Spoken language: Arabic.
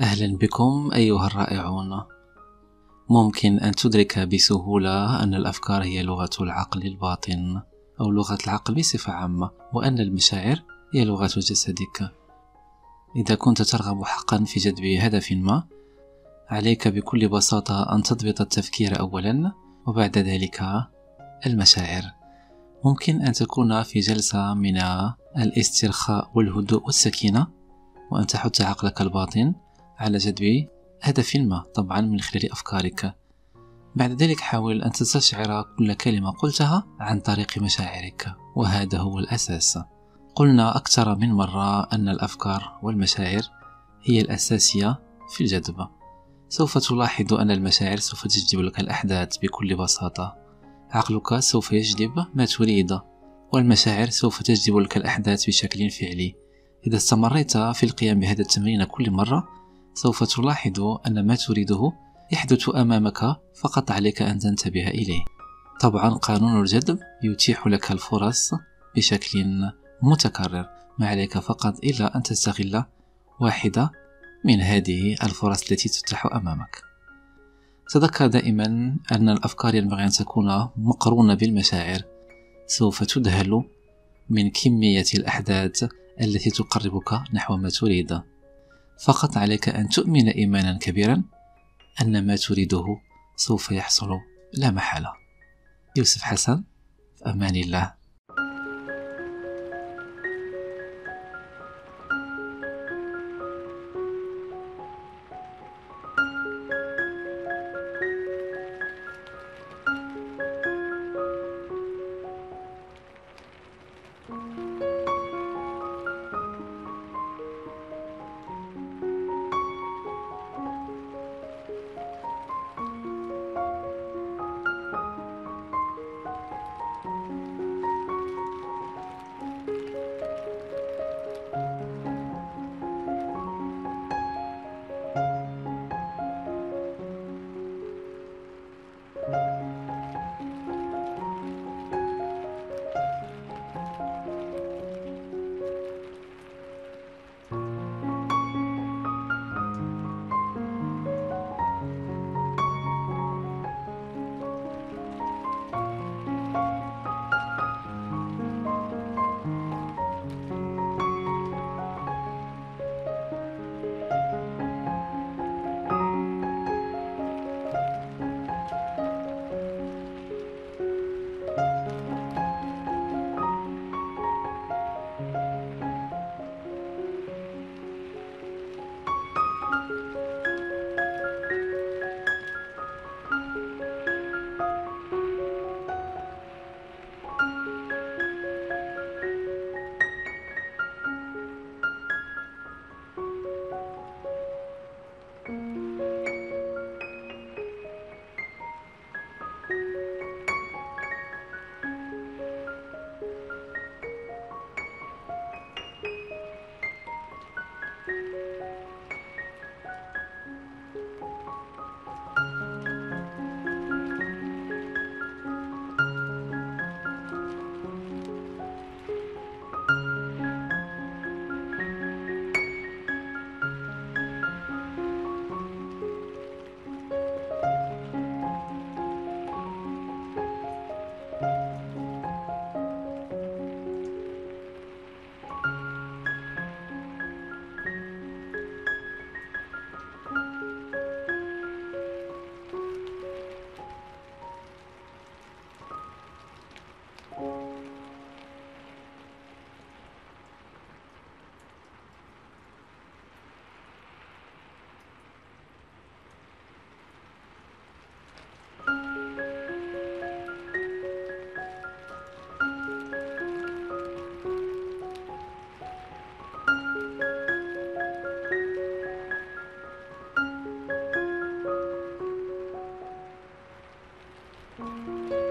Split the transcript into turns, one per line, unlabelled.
أهلا بكم أيها الرائعون. ممكن أن تدرك بسهولة أن الأفكار هي لغة العقل الباطن أو لغة العقل بصفة عامة وأن المشاعر هي لغة جسدك. إذا كنت ترغب حقا في جذب هدف ما عليك بكل بساطة أن تضبط التفكير أولا وبعد ذلك المشاعر. ممكن أن تكون في جلسة من الاسترخاء والهدوء والسكينة وأن تحث عقلك الباطن على جذب هدف ما طبعا من خلال أفكارك. بعد ذلك حاول أن تستشعر كل كلمة قلتها عن طريق مشاعرك وهذا هو الأساس. قلنا أكثر من مرة أن الأفكار والمشاعر هي الأساسية في الجذب. سوف تلاحظ أن المشاعر سوف تجذب لك الأحداث بكل بساطة. عقلك سوف يجلب ما تريد والمشاعر سوف تجلب لك الأحداث بشكل فعلي. إذا استمريت في القيام بهذا التمرين كل مرة سوف تلاحظ أن ما تريده يحدث أمامك فقط عليك أن تنتبه إليه. طبعا قانون الجذب يتيح لك الفرص بشكل متكرر ما عليك فقط إلا أن تستغل واحدة من هذه الفرص التي تتاح أمامك. تذكر دائما أن الأفكار ينبغي أن تكون مقرونة بالمشاعر. سوف تذهل من كمية الأحداث التي تقربك نحو ما تريد. فقط عليك أن تؤمن إيمانا كبيرا أن ما تريده سوف يحصل لا محالة. يوسف حسن في أمان الله. Música